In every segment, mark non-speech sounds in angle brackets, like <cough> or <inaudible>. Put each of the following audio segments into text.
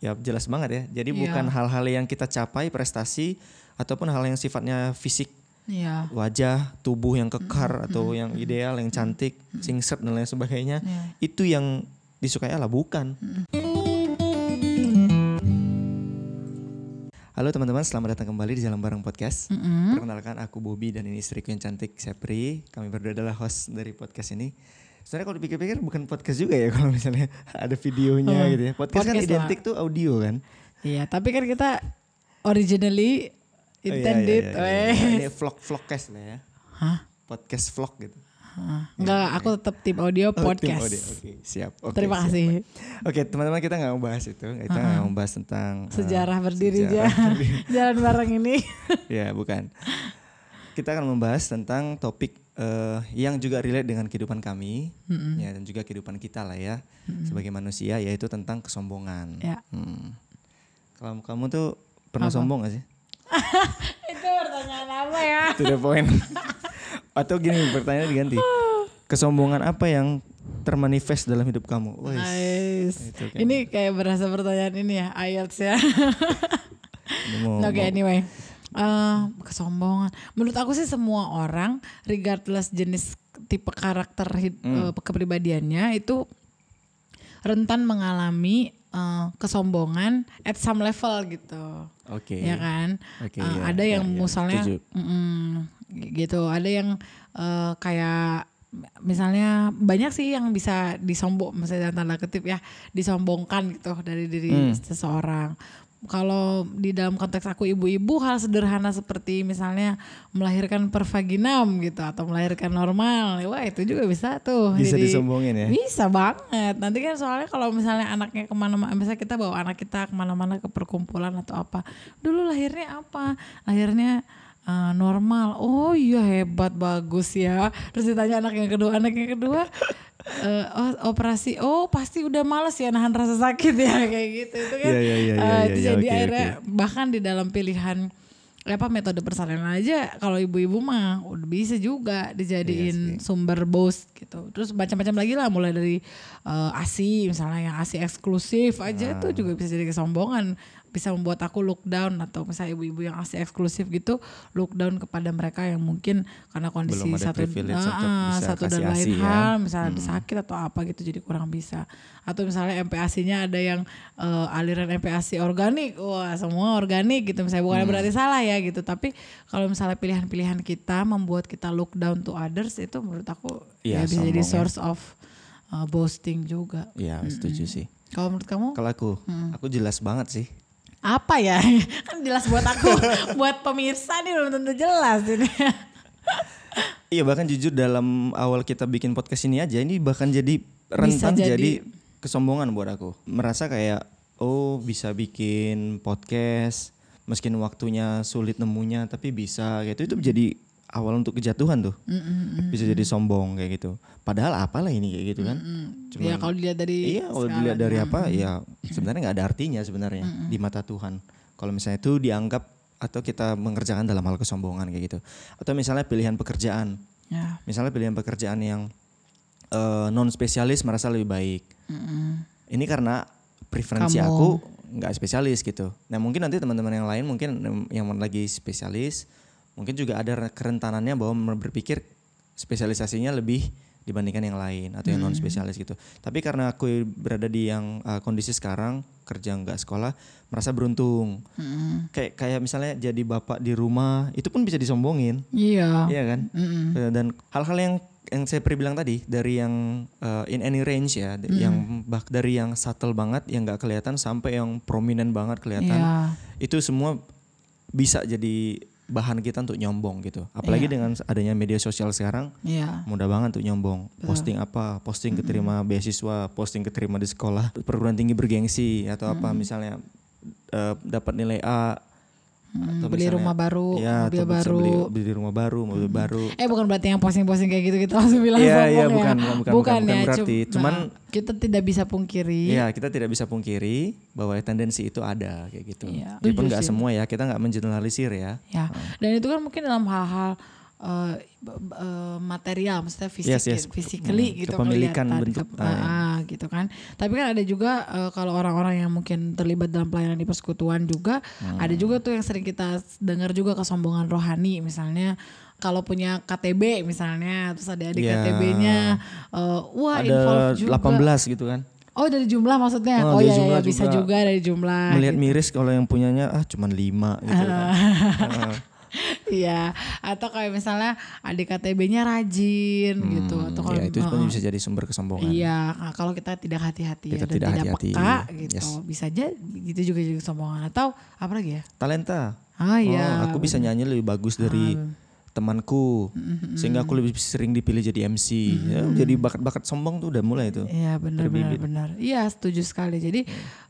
Ya jelas banget ya. Jadi Iya. bukan hal-hal yang kita capai prestasi ataupun hal yang sifatnya fisik Iya. wajah, tubuh yang kekar atau yang ideal, yang cantik, singset dan lain sebagainya. Iya. Itu yang disukai Allah bukan. Halo teman-teman, selamat datang kembali di Jalan Bareng Podcast. Mm-mm. Perkenalkan aku Bobby dan ini istriku yang cantik Sepri. Kami berdua adalah host dari podcast ini. Sebenarnya kalau dipikir-pikir bukan podcast juga ya <laughs> kalau misalnya ada videonya Oh, gitu ya. Podcast, kan podcast lah. identik tuh audio kan. Iya, tapi kan kita originally Oh, iya, intended. iya, iya, iya. weh. Ini vlog vlogcast lah ya. Hah? Podcast vlog gitu. Hah. Enggak, aku tetap tim audio Oh, tim podcast. audio. Oke, siap. Oke, Terima siap. kasih. Oke, teman-teman kita nggak mau bahas itu. Kita nggak mau bahas tentang uh, Sejarah berdirinya sejarah <laughs> berdiri. jalan bareng ini. ya, bukan. Kita akan membahas tentang topik eh, yang juga relate dengan kehidupan kami, ya dan juga kehidupan kita lah ya sebagai manusia, yaitu tentang kesombongan. Ya. Hmm. Kalau kamu tuh pernah Apa? sombong gak sih? <laughs> Itu pertanyaan apa ya? <laughs> To the point. <laughs> Atau gini, pertanyaan diganti. Kesombongan apa yang termanifest dalam hidup kamu? Wes, Nice. itu. Ini kayak berasa pertanyaan ini ya, IELTS ya. Oke, mau- anyway. Eh, kesombongan. Menurut aku sih semua orang, regardless jenis tipe karakter Hmm. eh, kepribadiannya itu rentan mengalami eh, kesombongan at some level gitu. Oke. Ya kan? Oke, Eh, iya, ada iya, yang iya, misalnya setuju. mm, gitu, ada yang eh, kayak misalnya banyak sih yang bisa disombong, misalnya tanda kutip ya, disombongkan gitu dari diri Hmm. seseorang. Kalau di dalam konteks aku ibu-ibu hal sederhana seperti misalnya melahirkan per vaginam gitu atau melahirkan normal, wah itu juga bisa tuh. Bisa Jadi- disombongin ya? Bisa banget. Nanti kan soalnya kalau misalnya anaknya ke mana-mana, misalnya kita bawa anak kita ke mana-mana ke perkumpulan atau apa, dulu lahirnya apa? Lahirnya eh, normal. Oh iya hebat, bagus ya. Terus ditanya anak yang kedua, anak yang kedua eh, oh, operasi. Oh pasti udah males ya nahan rasa sakit ya <laughs> kayak gitu. Itu kan. Iya, iya, eh, iya, itu iya, jadi oke, akhirnya bahkan di dalam pilihan apa metode persalinan aja kalau ibu-ibu mah udah bisa juga dijadiin sumber boost gitu. Terus macam-macam lagi lah mulai dari eh, ASI misalnya yang ASI eksklusif aja tuh juga bisa jadi kesombongan bisa membuat aku look down atau misalnya ibu-ibu yang ASI eksklusif gitu look down kepada mereka yang mungkin karena kondisi satu bisa satu dan lain ya. hal misalnya ada sakit atau apa gitu jadi kurang bisa atau misalnya MPASI-nya ada yang eh, aliran MPASI organik wah semua organik gitu misalnya bukan Hmm. berarti salah ya gitu tapi kalau misalnya pilihan-pilihan kita membuat kita look down to others itu menurut aku Iya, ya bisa jadi ya. source of uh, boasting juga Iya, setuju sih. kalau menurut kamu Kalau aku, Hmm. aku jelas banget sih. Apa ya? <laughs> Kan jelas buat aku. <laughs> Buat pemirsa nih belum tentu jelas ini. <laughs> Iya bahkan jujur dalam awal kita bikin podcast ini aja ini bahkan jadi rentan jadi- jadi, kesombongan buat aku. Merasa kayak oh bisa bikin podcast meskipun waktunya sulit nemunya tapi bisa gitu. Itu jadi awal untuk kejatuhan tuh. Bisa jadi sombong kayak gitu. Padahal apalah ini kayak gitu kan. ya kalau dilihat dari Iya, kalau dilihat dari apa ya sebenarnya nggak ada artinya sebenarnya di mata Tuhan. Kalau misalnya itu dianggap atau kita mengerjakan dalam hal kesombongan kayak gitu. Atau misalnya pilihan pekerjaan. ya Misalnya pilihan pekerjaan yang non spesialis merasa lebih baik. Ini karena preferensi Kamu. aku nggak spesialis gitu. Nah mungkin nanti teman-teman yang lain mungkin yang lagi spesialis mungkin juga ada kerentanannya bahwa berpikir spesialisasinya lebih dibandingkan yang lain atau yang non spesialis gitu. Tapi karena aku berada di yang uh, kondisi sekarang kerja nggak sekolah merasa beruntung. Kayak kayak misalnya jadi bapak di rumah itu pun bisa disombongin. iya Iya kan? Eh, Dan hal-hal yang yang saya pernah bilang tadi dari yang uh, in any range ya, d- yang bah dari yang subtle banget yang nggak kelihatan sampai yang prominent banget kelihatan, Iya. itu semua bisa jadi bahan kita untuk nyombong gitu. Apalagi dengan adanya media sosial sekarang, iya mudah banget untuk nyombong. Posting apa? Posting keterima beasiswa, posting keterima di sekolah, perguruan tinggi bergengsi atau apa misalnya eh, dapat nilai A. Hmm, atau beli misalnya- rumah baru, ya, mobil baru. beli, beli rumah baru, mobil baru. Eh bukan berarti yang posting-posting kayak gitu kita <laughs> langsung bilang Iya, sombong iya, ya. bukan, bukan, bukan, bukan, bukan ya. berarti. Cum- Cuman- nah, kita tidak bisa pungkiri. Iya, kita tidak bisa pungkiri bahwa tendensi itu ada kayak gitu. Iya, Walaupun nggak semua ya, kita nggak mengeneralisir ya. Ya, dan itu kan mungkin dalam hal-hal uh, uh, material, maksudnya fisik, Yes, yes. physically Hmm, gitu kepemilikan bentuk. Ke- ah, gitu kan. Tapi kan ada juga uh, kalau orang-orang yang mungkin terlibat dalam pelayanan di persekutuan juga, Hmm. ada juga tuh yang sering kita dengar juga kesombongan rohani, misalnya kalau punya KTB misalnya, terus ada di Ya. KTB-nya, uh, wah Ada involve juga. 18 gitu kan. Oh dari jumlah maksudnya? Oh, Oh, iya, iya jumlah bisa juga. juga dari jumlah. Melihat gitu. miris kalau yang punyanya ah cuman 5 gitu kan. <laughs> Iya, atau kayak misalnya adik KTB-nya rajin gitu atau kalau ya itu uh, sebenarnya bisa jadi sumber kesombongan. Iya, kalau kita tidak hati-hati Kita ya dan tidak tidak hati-hati, peka gitu, yes. bisa aja gitu juga jadi kesombongan atau apa lagi ya? Talenta. Ah iya. Oh, aku bisa nyanyi lebih bagus dari temanku sehingga aku lebih sering dipilih jadi MC. Ya, jadi bakat-bakat sombong tuh udah mulai tuh. Iya benar benar. Iya setuju sekali. Jadi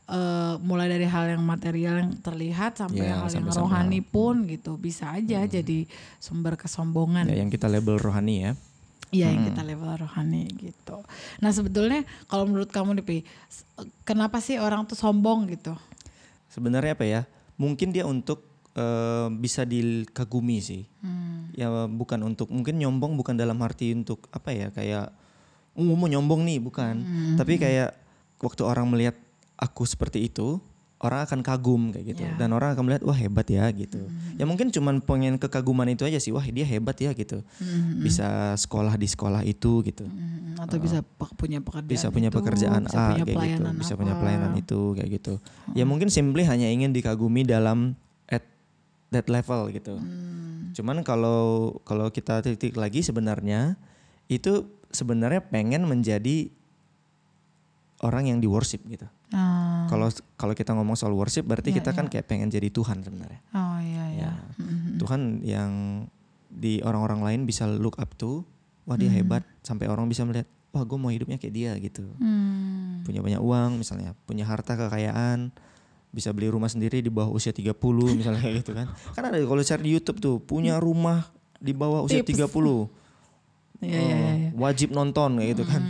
eh, mulai dari hal yang material yang terlihat sampai Iya, hal yang sampai-sampai rohani pun gitu bisa aja jadi sumber kesombongan. Ya, yang kita label rohani ya. Iya yang kita level rohani gitu. Nah sebetulnya kalau menurut kamu nih kenapa sih orang tuh sombong gitu? Sebenarnya apa ya? Mungkin dia untuk eh, bisa dikagumi sih. Ya bukan untuk mungkin nyombong bukan dalam arti untuk apa ya kayak oh, mau nyombong nih bukan. Tapi kayak waktu orang melihat aku seperti itu, orang akan kagum kayak gitu. Ya. Dan orang akan melihat wah hebat ya gitu. Ya mungkin cuman pengen kekaguman itu aja sih. Wah dia hebat ya gitu. Bisa sekolah di sekolah itu gitu. Hmm, atau bisa pe- punya pekerjaan bisa punya itu, pekerjaan bisa A punya kayak gitu, pelayanan bisa apa. punya pelayanan itu kayak gitu. Ya mungkin simply hanya ingin dikagumi dalam that level gitu. Hmm. Cuman kalau kalau kita titik lagi sebenarnya itu sebenarnya pengen menjadi orang yang di worship gitu. Ah, Kalau kalau kita ngomong soal worship berarti Iya, kita kan iya. kayak pengen jadi Tuhan sebenarnya. oh iya iya. Ya. Tuhan yang di orang-orang lain bisa look up to, wah dia hebat sampai orang bisa melihat, wah gue mau hidupnya kayak dia gitu. Hmm, Punya banyak uang misalnya, punya harta kekayaan, bisa beli rumah sendiri di bawah usia 30 misalnya kayak gitu kan. Kan ada kalau cari di YouTube tuh, punya rumah di bawah usia Tips. 30. Iya iya iya. Oh, wajib nonton kayak gitu kan.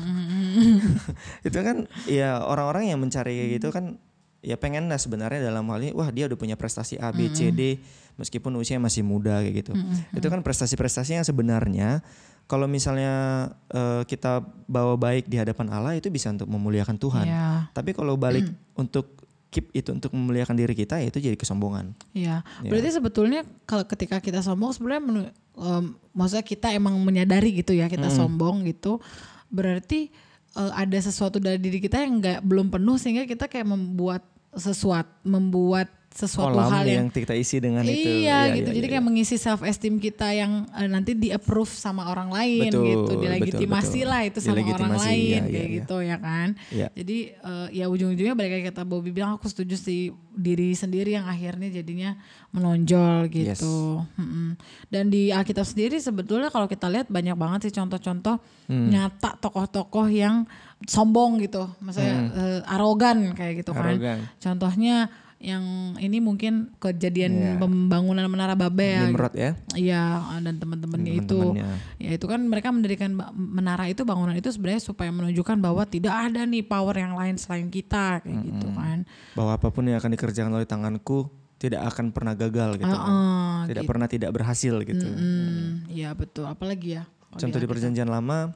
<laughs> itu kan ya orang-orang yang mencari kayak gitu kan ya pengen lah sebenarnya dalam hal ini wah dia udah punya prestasi A B C D meskipun usia masih muda kayak gitu. Itu kan prestasi-prestasi yang sebenarnya kalau misalnya eh, kita bawa baik di hadapan Allah itu bisa untuk memuliakan Tuhan. Iya. Tapi kalau balik untuk keep itu untuk memuliakan diri kita ya itu jadi kesombongan. Iya, Ya. berarti sebetulnya kalau ketika kita sombong sebenarnya menu- em, maksudnya kita emang menyadari gitu ya kita sombong gitu, berarti eh, ada sesuatu dari diri kita yang nggak belum penuh sehingga kita kayak membuat sesuatu, membuat sesuatu Kolam hal yang yang kita isi dengan itu. Iya Iya, gitu. iya, Jadi iya, kayak mengisi self esteem kita yang eh, nanti di approve sama orang lain Betul, gitu, betul, dilegitimasi betul. lah itu sama orang lain iya, kayak iya, iya. gitu ya kan. Iya. Jadi eh, ya ujung-ujungnya balik kayak kata Bobby bilang aku setuju sih diri sendiri yang akhirnya jadinya menonjol Yes. gitu. Mm-mm. Dan di Alkitab sendiri sebetulnya kalau kita lihat banyak banget sih contoh-contoh Hmm. nyata tokoh-tokoh yang sombong gitu, maksudnya eh, arogan kayak gitu kan. Hmm. Arogan. Contohnya yang ini mungkin kejadian Iya. pembangunan Menara Babel. Nimrod ya. Iya dan teman-temannya itu. Ya itu kan mereka mendirikan menara itu bangunan itu sebenarnya supaya menunjukkan bahwa tidak ada nih power yang lain selain kita kayak gitu kan. Bahwa apa pun yang akan dikerjakan oleh tanganku tidak akan pernah gagal gitu. kan. Heeh, tidak pernah tidak berhasil gitu. Hmm, iya betul. Apalagi ya? Contoh di perjanjian lama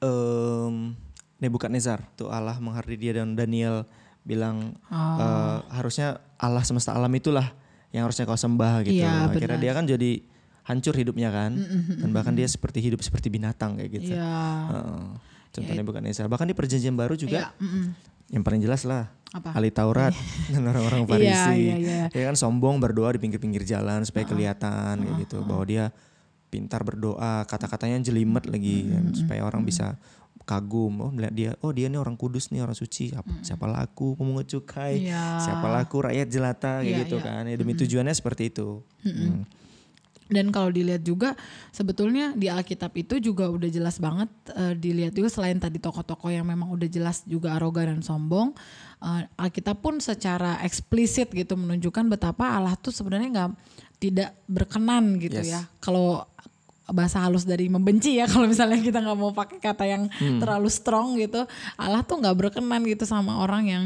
em Nebukadnezar tuh Allah menghardi dia dan Daniel bilang Ah. eh, harusnya Allah semesta alam itulah yang harusnya kau sembah gitu. Iya, Akhirnya benar. dia kan jadi hancur hidupnya kan. Dan bahkan dia seperti hidup seperti binatang kayak gitu. Iya. Heeh. Contoh Nebukadnezar. Bahkan di perjanjian baru juga mm-mm. yang paling jelas lah Apa? ahli Taurat <laughs> <laughs> dan orang-orang Iya, Farisi. iya, iya. Dia kan sombong berdoa di pinggir-pinggir jalan supaya kelihatan kayak gitu bahwa dia pintar berdoa, kata-katanya jelimet lagi kan, supaya orang bisa kagum. Oh, melihat dia, oh dia nih orang kudus nih, orang suci. Siapa, siapalah aku pemungut cukai? Iya. Siapalah aku rakyat jelata kayak Iya, gitu iya. kan. Ya, demi tujuannya seperti itu. Hmm. Dan kalau dilihat juga sebetulnya di Alkitab itu juga udah jelas banget eh, dilihat juga selain tadi tokoh-tokoh yang memang udah jelas juga arogan dan sombong, eh, Alkitab pun secara eksplisit gitu menunjukkan betapa Allah tuh sebenarnya nggak tidak berkenan gitu Yes. ya. Kalau bahasa halus dari membenci ya <laughs> kalau misalnya kita nggak mau pakai kata yang terlalu strong gitu Allah tuh nggak berkenan gitu sama orang yang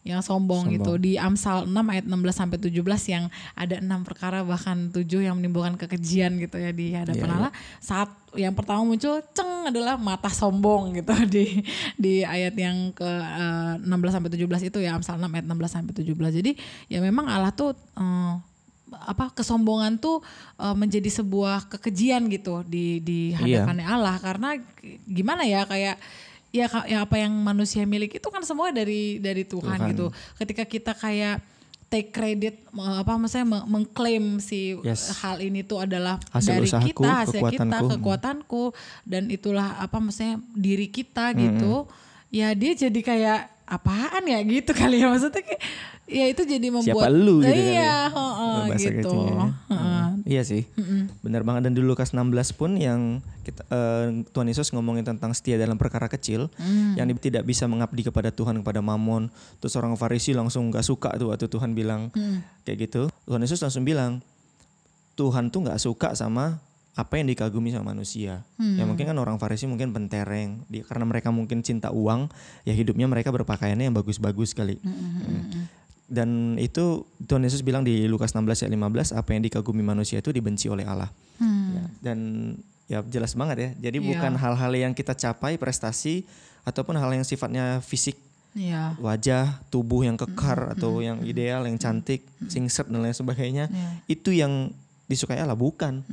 yang sombong, gitu. Di Amsal 6 ayat 16 sampai 17 yang ada enam perkara bahkan tujuh yang menimbulkan kekejian gitu ya di hadapan Iya, Allah. Saat yang pertama muncul ceng adalah mata sombong gitu <laughs> di di ayat yang ke eh, 16 sampai 17 itu ya Amsal 6 ayat 16 sampai 17 jadi ya memang Allah tuh eh, apa kesombongan tuh eh, menjadi sebuah kekejian gitu di di Iya. hadapannya Allah karena gimana ya kayak ya ya apa yang manusia miliki itu kan semua dari dari Tuhan, Tuhan. gitu. Ketika kita kayak take credit apa maksudnya me- mengklaim si Yes. hal ini tuh adalah Hasil dari usahaku, kita, hasil kita, kekuatanku. kekuatanku dan itulah apa maksudnya diri kita Hmm. gitu. Ya dia jadi kayak apaan ya gitu <laughs> kali ya maksudnya kayak ya itu jadi membuat Siapa lu gitu kali iya, ya. heeh, Bahasa gitu. kecilnya ya. Heeh. Iya sih, benar banget dan di Lukas 16 pun yang kita, eh, Tuhan Yesus ngomongin tentang setia dalam perkara kecil, Hmm. yang tidak bisa mengabdi kepada Tuhan kepada Mamon. Terus orang Farisi langsung nggak suka tuh waktu Tuhan bilang Hmm. kayak gitu. Tuhan Yesus langsung bilang Tuhan tuh nggak suka sama apa yang dikagumi sama manusia. Hmm. Ya mungkin kan orang Farisi mungkin pentereng, dia, karena mereka mungkin cinta uang, ya hidupnya mereka berpakaiannya yang bagus-bagus kali. Hmm. Dan itu Tuhan Yesus bilang di Lukas 16 ayat 15 apa yang dikagumi manusia itu dibenci oleh Allah. Hmm. Ya, dan ya jelas banget ya. Jadi Iya. bukan hal-hal yang kita capai prestasi ataupun hal yang sifatnya fisik Iya. wajah, tubuh yang kekar atau yang ideal, yang cantik, singset dan lain sebagainya. Iya. Itu yang disukai Allah bukan.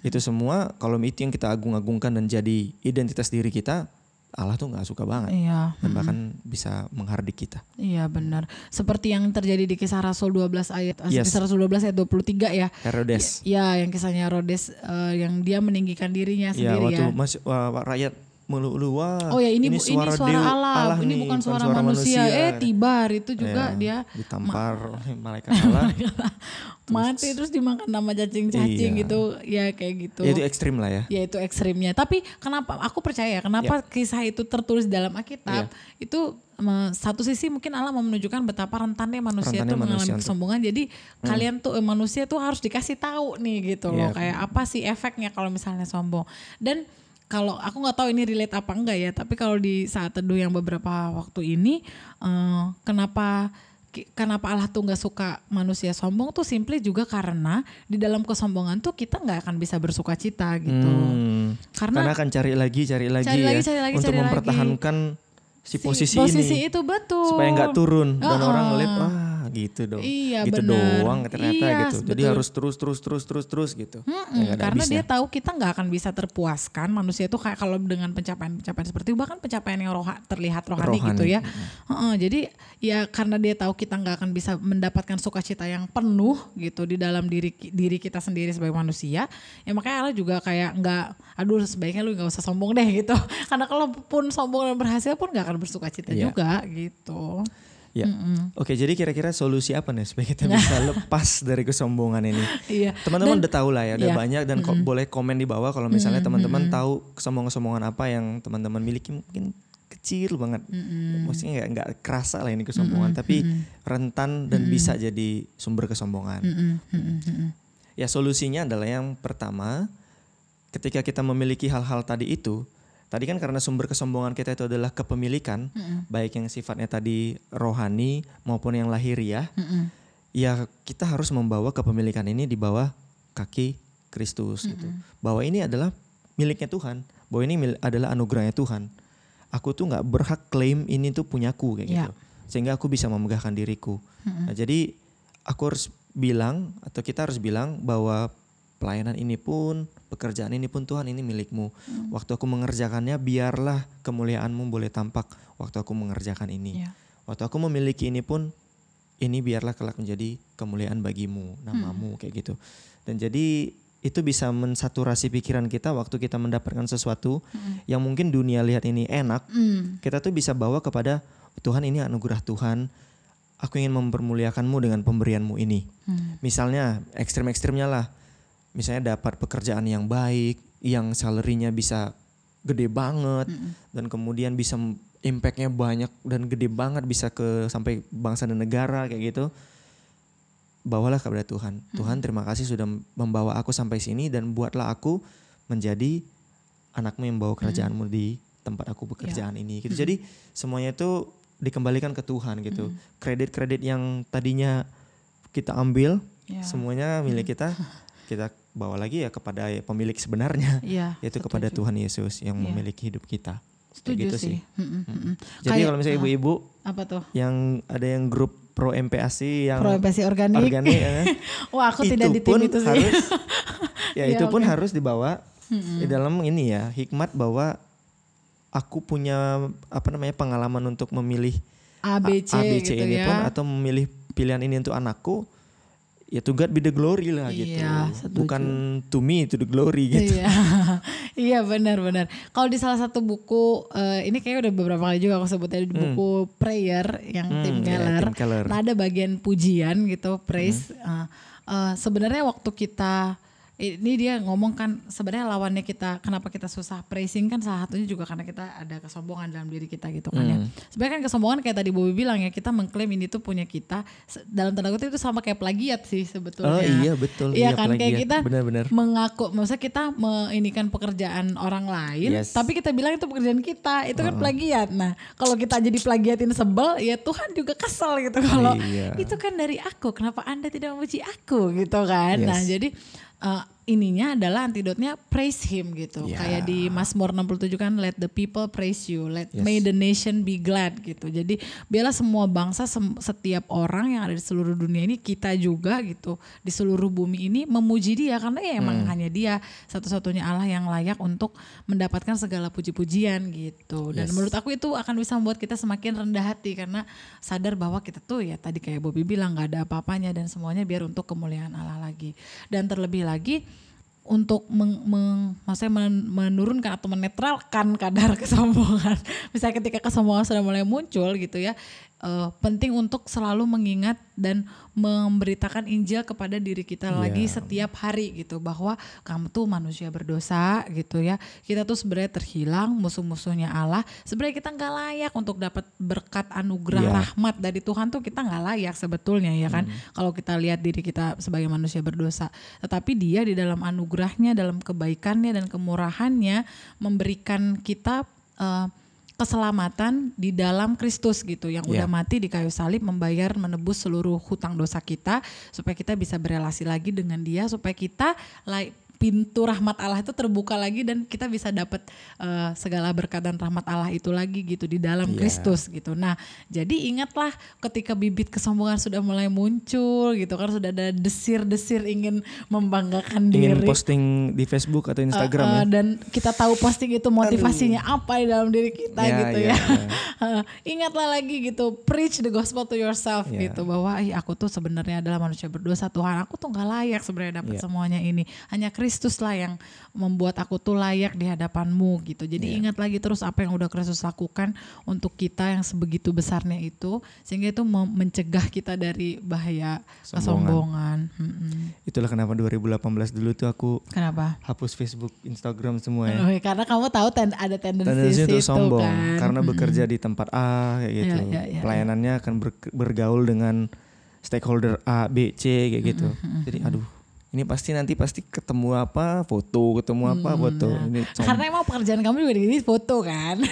Itu semua kalau itu yang kita agung-agungkan dan jadi identitas diri kita, Allah tuh nggak suka banget Iya. dan bahkan bisa menghardik kita. Iya benar. Seperti yang terjadi di kisah Rasul 12 ayat eh, Yes. kisah Rasul 12 ayat 23 ya. Herodes. Ya, yang kisahnya Herodes eh, yang dia meninggikan dirinya Ya sendiri waktu ya. masih wah, rakyat melulu wah Oh ya ini bu- ini suara dewa- Allah, ini nih, bukan suara, manusia. Eh tibar itu juga Ya, dia ditampar oleh malaikat Allah. <laughs> mati terus dimakan nama cacing-cacing Iya. gitu. Ya kayak gitu. ya, itu ekstrim lah ya. ya itu ekstrimnya. Tapi kenapa aku percaya kenapa kisah itu tertulis dalam Alkitab itu em, satu sisi mungkin Allah mau menunjukkan betapa rentannya manusia Rentannya tuh mengalami manusia untuk- kesombongan. Jadi kalian tuh eh, manusia tuh harus dikasih tahu nih gitu Iya. loh kayak apa sih efeknya kalau misalnya sombong. Dan kalau aku nggak tahu ini relate apa enggak ya, tapi kalau di saat teduh yang beberapa waktu ini eh, kenapa kenapa Allah tuh nggak suka manusia sombong tuh simply juga karena di dalam kesombongan tuh kita nggak akan bisa bersuka cita gitu. Hmm. Karena, Karena akan cari lagi, cari lagi Cari ya lagi, cari lagi, untuk cari lagi. mempertahankan si posisi, posisi ini itu betul. supaya nggak turun dan Uh-uh. orang ngeliat wah gitu dong, Iya, gitu benar. doang ternyata Iya, gitu. Jadi betul. harus terus terus terus terus terus gitu. Mm-mm, Ya, karena habisnya. dia tahu kita nggak akan bisa terpuaskan manusia itu kayak kalau dengan pencapaian-pencapaian seperti itu bahkan pencapaian yang roha, terlihat rohani, Rohani, gitu ya. Heeh, jadi ya karena dia tahu kita nggak akan bisa mendapatkan sukacita yang penuh gitu di dalam diri diri kita sendiri sebagai manusia, ya makanya Allah juga kayak nggak, aduh sebaiknya lu nggak usah sombong deh <laughs> gitu. karena kalau pun sombong dan berhasil pun nggak akan bersukacita Iya. juga gitu. Ya. Oke, jadi kira-kira solusi apa nih supaya kita bisa <laughs> lepas dari kesombongan ini? Iya. Teman-teman udah tahu lah ya, udah Iya. banyak dan kok boleh komen di bawah kalau misalnya teman-teman tahu kesombongan-kesombongan apa yang teman-teman miliki mungkin kecil banget. Maksudnya nggak nggak kerasa lah ini kesombongan, tapi rentan dan bisa jadi sumber kesombongan. Mm-mm, mm-mm, mm-mm. Ya solusinya adalah yang pertama, ketika kita memiliki hal-hal tadi itu, tadi kan karena sumber kesombongan kita itu adalah kepemilikan, baik yang sifatnya tadi rohani maupun yang lahiriah, Mm-mm. ya kita harus membawa kepemilikan ini di bawah kaki Kristus gitu. Bahwa ini adalah miliknya Tuhan, bahwa ini mil- adalah anugerahnya Tuhan. Aku tuh nggak berhak klaim ini tuh punyaku kayak Ya. gitu. Sehingga aku bisa memegahkan diriku. Nah, jadi aku harus bilang atau kita harus bilang bahwa pelayanan ini pun, pekerjaan ini pun Tuhan ini milikmu. Waktu aku mengerjakannya biarlah kemuliaanmu boleh tampak waktu aku mengerjakan ini. Ya. Waktu aku memiliki ini pun ini biarlah kelak menjadi kemuliaan bagimu, namamu kayak gitu. Dan jadi itu bisa mensaturasi pikiran kita waktu kita mendapatkan sesuatu yang mungkin dunia lihat ini enak, Mm. kita tuh bisa bawa kepada Tuhan ini anugerah Tuhan. Aku ingin mempermuliakanmu dengan pemberianmu ini. Hmm. Misalnya ekstrim-ekstrimnya lah. Misalnya dapat pekerjaan yang baik, yang salary-nya bisa gede banget dan kemudian bisa impact-nya banyak dan gede banget bisa ke sampai bangsa dan negara kayak gitu. Bawalah kepada Tuhan. Tuhan terima kasih sudah membawa aku sampai sini dan buatlah aku menjadi anakmu yang membawa kerajaanmu di tempat aku pekerjaan ini gitu. Jadi semuanya itu dikembalikan ke Tuhan gitu. Kredit-kredit yang tadinya kita ambil Ya. semuanya milik kita <laughs> kita bawa lagi ya kepada pemilik sebenarnya Iya, <laughs> yaitu kepada setuju. Tuhan Yesus yang Iya. memiliki hidup kita. Setuju gitu sih. Mm-mm, mm-mm. Jadi Kayak- kalau misalnya ah, ibu-ibu apa tuh? yang ada yang grup pro MPASI yang Pro MPASI organik. organik, eh, <laughs> Wah, aku itu tidak di tim pun itu sih. harus <laughs> ya Ya, itu pun oke. harus dibawa di dalam ini ya hikmat bahwa aku punya apa namanya pengalaman untuk memilih A, B, C, A, B, C gitu ini ya. pun atau memilih pilihan ini untuk anakku ya to God be the glory lah gitu Iya, setuju. bukan to me to the glory gitu <laughs> Iya, iya benar-benar. Kalau di salah satu buku, eh, ini kayak udah beberapa kali juga aku sebutnya di buku Prayer yang Hmm, Tim iya, Keller. Tim Keller. Nah ada bagian pujian gitu, praise. Hmm. Eh, eh, Sebenarnya waktu kita ini dia ngomong kan sebenarnya lawannya kita kenapa kita susah praising kan salah satunya juga karena kita ada kesombongan dalam diri kita gitu kan ya. Hmm. Sebenarnya kan kesombongan kayak tadi Bobi bilang ya kita mengklaim ini tuh punya kita dalam tanda kutip itu sama kayak plagiat sih sebetulnya. Oh iya, betul. Iya Iya, kan kayak plagiat. kita Benar-benar. mengaku maksudnya kita meinikan pekerjaan orang lain Yes. tapi kita bilang itu pekerjaan kita itu kan plagiat nah kalau kita jadi plagiatin sebel ya Tuhan juga kesel gitu kalau Iya. itu kan dari aku kenapa anda tidak memuji aku gitu kan nah Yes. jadi eh, ininya adalah antidotnya praise him gitu Ya. kayak di Mazmur 67 kan let the people praise you let Yes. may the nation be glad gitu jadi biarlah semua bangsa sem- setiap orang yang ada di seluruh dunia ini kita juga gitu di seluruh bumi ini memuji dia karena ya emang Hmm. hanya dia satu-satunya Allah yang layak untuk mendapatkan segala puji-pujian gitu dan Yes. menurut aku itu akan bisa membuat kita semakin rendah hati karena sadar bahwa kita tuh ya tadi kayak Bobby bilang nggak ada apa-apanya dan semuanya biar untuk kemuliaan Allah lagi dan terlebih lagi untuk meng, meng- maksudnya men- menurunkan atau menetralkan kadar <laughs> kesombongan. Misalnya ketika kesombongan sudah mulai muncul gitu ya, eh, penting untuk selalu mengingat dan memberitakan Injil kepada diri kita lagi Iya. setiap hari gitu bahwa kamu tuh manusia berdosa gitu ya. Kita tuh sebenarnya terhilang musuh-musuhnya Allah. Sebenarnya kita nggak layak untuk dapat berkat anugerah Iya. rahmat dari Tuhan tuh kita nggak layak sebetulnya ya kan. Kalau kita lihat diri kita sebagai manusia berdosa, tetapi Dia di dalam anugerahnya, dalam kebaikannya dan kemurahannya memberikan kita eh, keselamatan di dalam Kristus gitu yang udah Iya. mati di kayu salib membayar menebus seluruh hutang dosa kita supaya kita bisa berelasi lagi dengan Dia supaya kita lai- pintu rahmat Allah itu terbuka lagi dan kita bisa dapat eh, segala berkat dan rahmat Allah itu lagi gitu di dalam Iya. Kristus gitu. Nah, jadi ingatlah ketika bibit kesombongan sudah mulai muncul gitu kan sudah ada desir-desir ingin membanggakan ingin diri. posting di Facebook atau Instagram Uh, ya uh, dan kita tahu posting itu motivasinya apa di dalam diri kita Ya, gitu ya, ya. ya. <laughs> Uh, Ingatlah lagi gitu, preach the gospel to yourself Ya. gitu bahwa Ih, aku tuh sebenarnya adalah manusia berdosa Tuhan, aku tuh nggak layak sebenarnya dapat Ya. semuanya ini. Hanya Kristus lah yang membuat aku tuh layak di hadapanmu gitu. Jadi Ya. ingat lagi terus apa yang udah Kristus lakukan untuk kita yang sebegitu besarnya itu sehingga itu mencegah kita dari bahaya kesombongan. Mm-mm. itulah kenapa 2018 dulu tuh aku Kenapa? hapus Facebook Instagram semua ya Oh, karena kamu tahu ten- ada tendensi tendensi situ sombong kan. karena bekerja di tempat A kayak gitu Iya, iya, iya, pelayanannya akan ber- bergaul dengan stakeholder A B C kayak gitu jadi aduh ini pasti nanti pasti ketemu apa foto ketemu apa foto ini som- Karena emang pekerjaan kamu juga di foto kan. <laughs>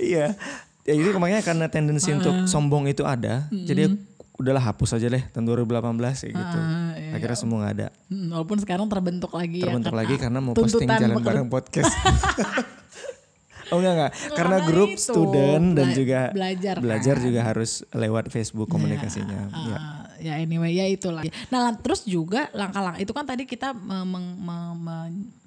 iya ya itu makanya karena tendensi untuk sombong itu ada jadi udahlah hapus aja deh tahun 2018 kayak gitu Ah, iya. akhirnya semua nggak ada Hmm, Walaupun sekarang terbentuk lagi terbentuk ya. lagi karena mau posting jalan beker- bareng podcast <laughs> Oh enggak enggak, karena karena grup itu, student dan bela- juga belajar belajar kan. juga harus lewat Facebook komunikasinya. ya. Ah, ya anyway ya itulah. Nah terus juga langkah-langkah itu kan tadi kita me- meng- me- me-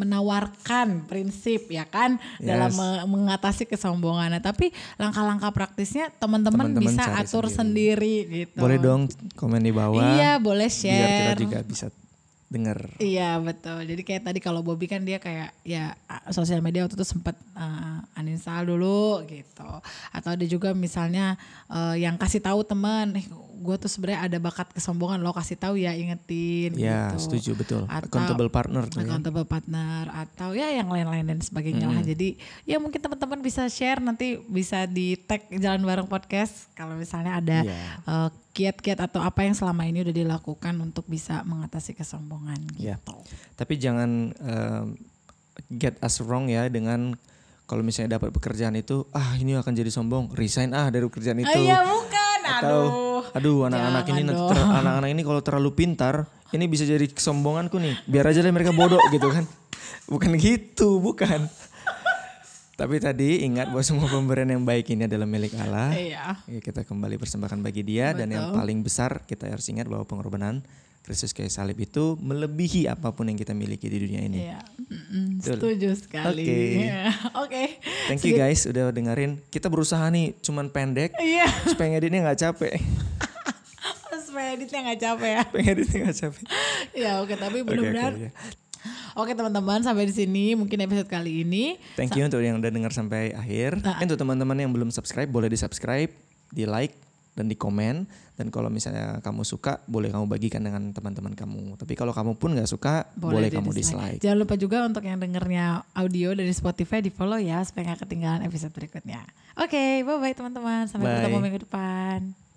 menawarkan prinsip ya kan dalam Yes. me- mengatasi kesombongan. Nah, tapi langkah-langah praktisnya teman-teman bisa atur sendiri. gitu. Boleh dong komen di bawah. Iya boleh Biar share. kita juga bisa dengar. Iya betul. Jadi kayak tadi kalau Bobby kan dia kayak ya sosial media waktu itu sempat uh, uninstall dulu gitu. Atau ada juga misalnya uh, yang kasih tahu teman, eh gue tuh sebenarnya ada bakat kesombongan lo kasih tahu ya ingetin Ya, gitu. setuju betul. Atau- Accountable partner tuh ya. accountable partner atau ya yang lain-lain dan sebagainya lah. Jadi ya mungkin teman-teman bisa share nanti bisa di tag Jalan Bareng Podcast kalau misalnya ada Iya. eh, kiat-kiat atau apa yang selama ini udah dilakukan untuk bisa mengatasi kesombongan Iya. gitu. Tapi jangan um, get us wrong ya dengan kalau misalnya dapat pekerjaan itu ah ini akan jadi sombong resign ah dari pekerjaan itu Ah, iya bukan. atau Aduh. Aduh anak-anak ini anak-anak ini kalau terlalu pintar ini bisa jadi kesombonganku nih biar aja deh mereka bodoh gitu kan bukan gitu bukan tapi tadi ingat bahwa semua pemberian yang baik ini adalah milik Allah Iya. Ya, kita kembali persembahkan bagi dia dan yang paling besar kita harus ingat bahwa pengorbanan Kristus kayu salib itu melebihi apa pun yang kita miliki di dunia ini. Iya. Mm-mm, Betul. Setuju sekali. Oke. Iya. <laughs> Oke. Thank you guys udah dengerin. Kita berusaha nih cuman pendek Iya. supaya ngeditnya nggak capek. Supaya editnya nggak capek ya. Supaya ngeditnya nggak capek. <laughs> Ya oke tapi benar-benar. oke, ya. Oke teman-teman sampai di sini mungkin episode kali ini. Thank you untuk yang udah dengar sampai akhir. Nah. Untuk teman-teman yang belum subscribe boleh di subscribe, di like dan di komen. Dan kalau misalnya kamu suka boleh kamu bagikan dengan teman-teman kamu. Tapi kalau kamu pun nggak suka boleh, di kamu dislike. Jangan lupa juga untuk yang dengernya audio dari Spotify di follow ya supaya nggak ketinggalan episode berikutnya. Oke, bye bye teman-teman. Sampai Bye. bertemu minggu depan.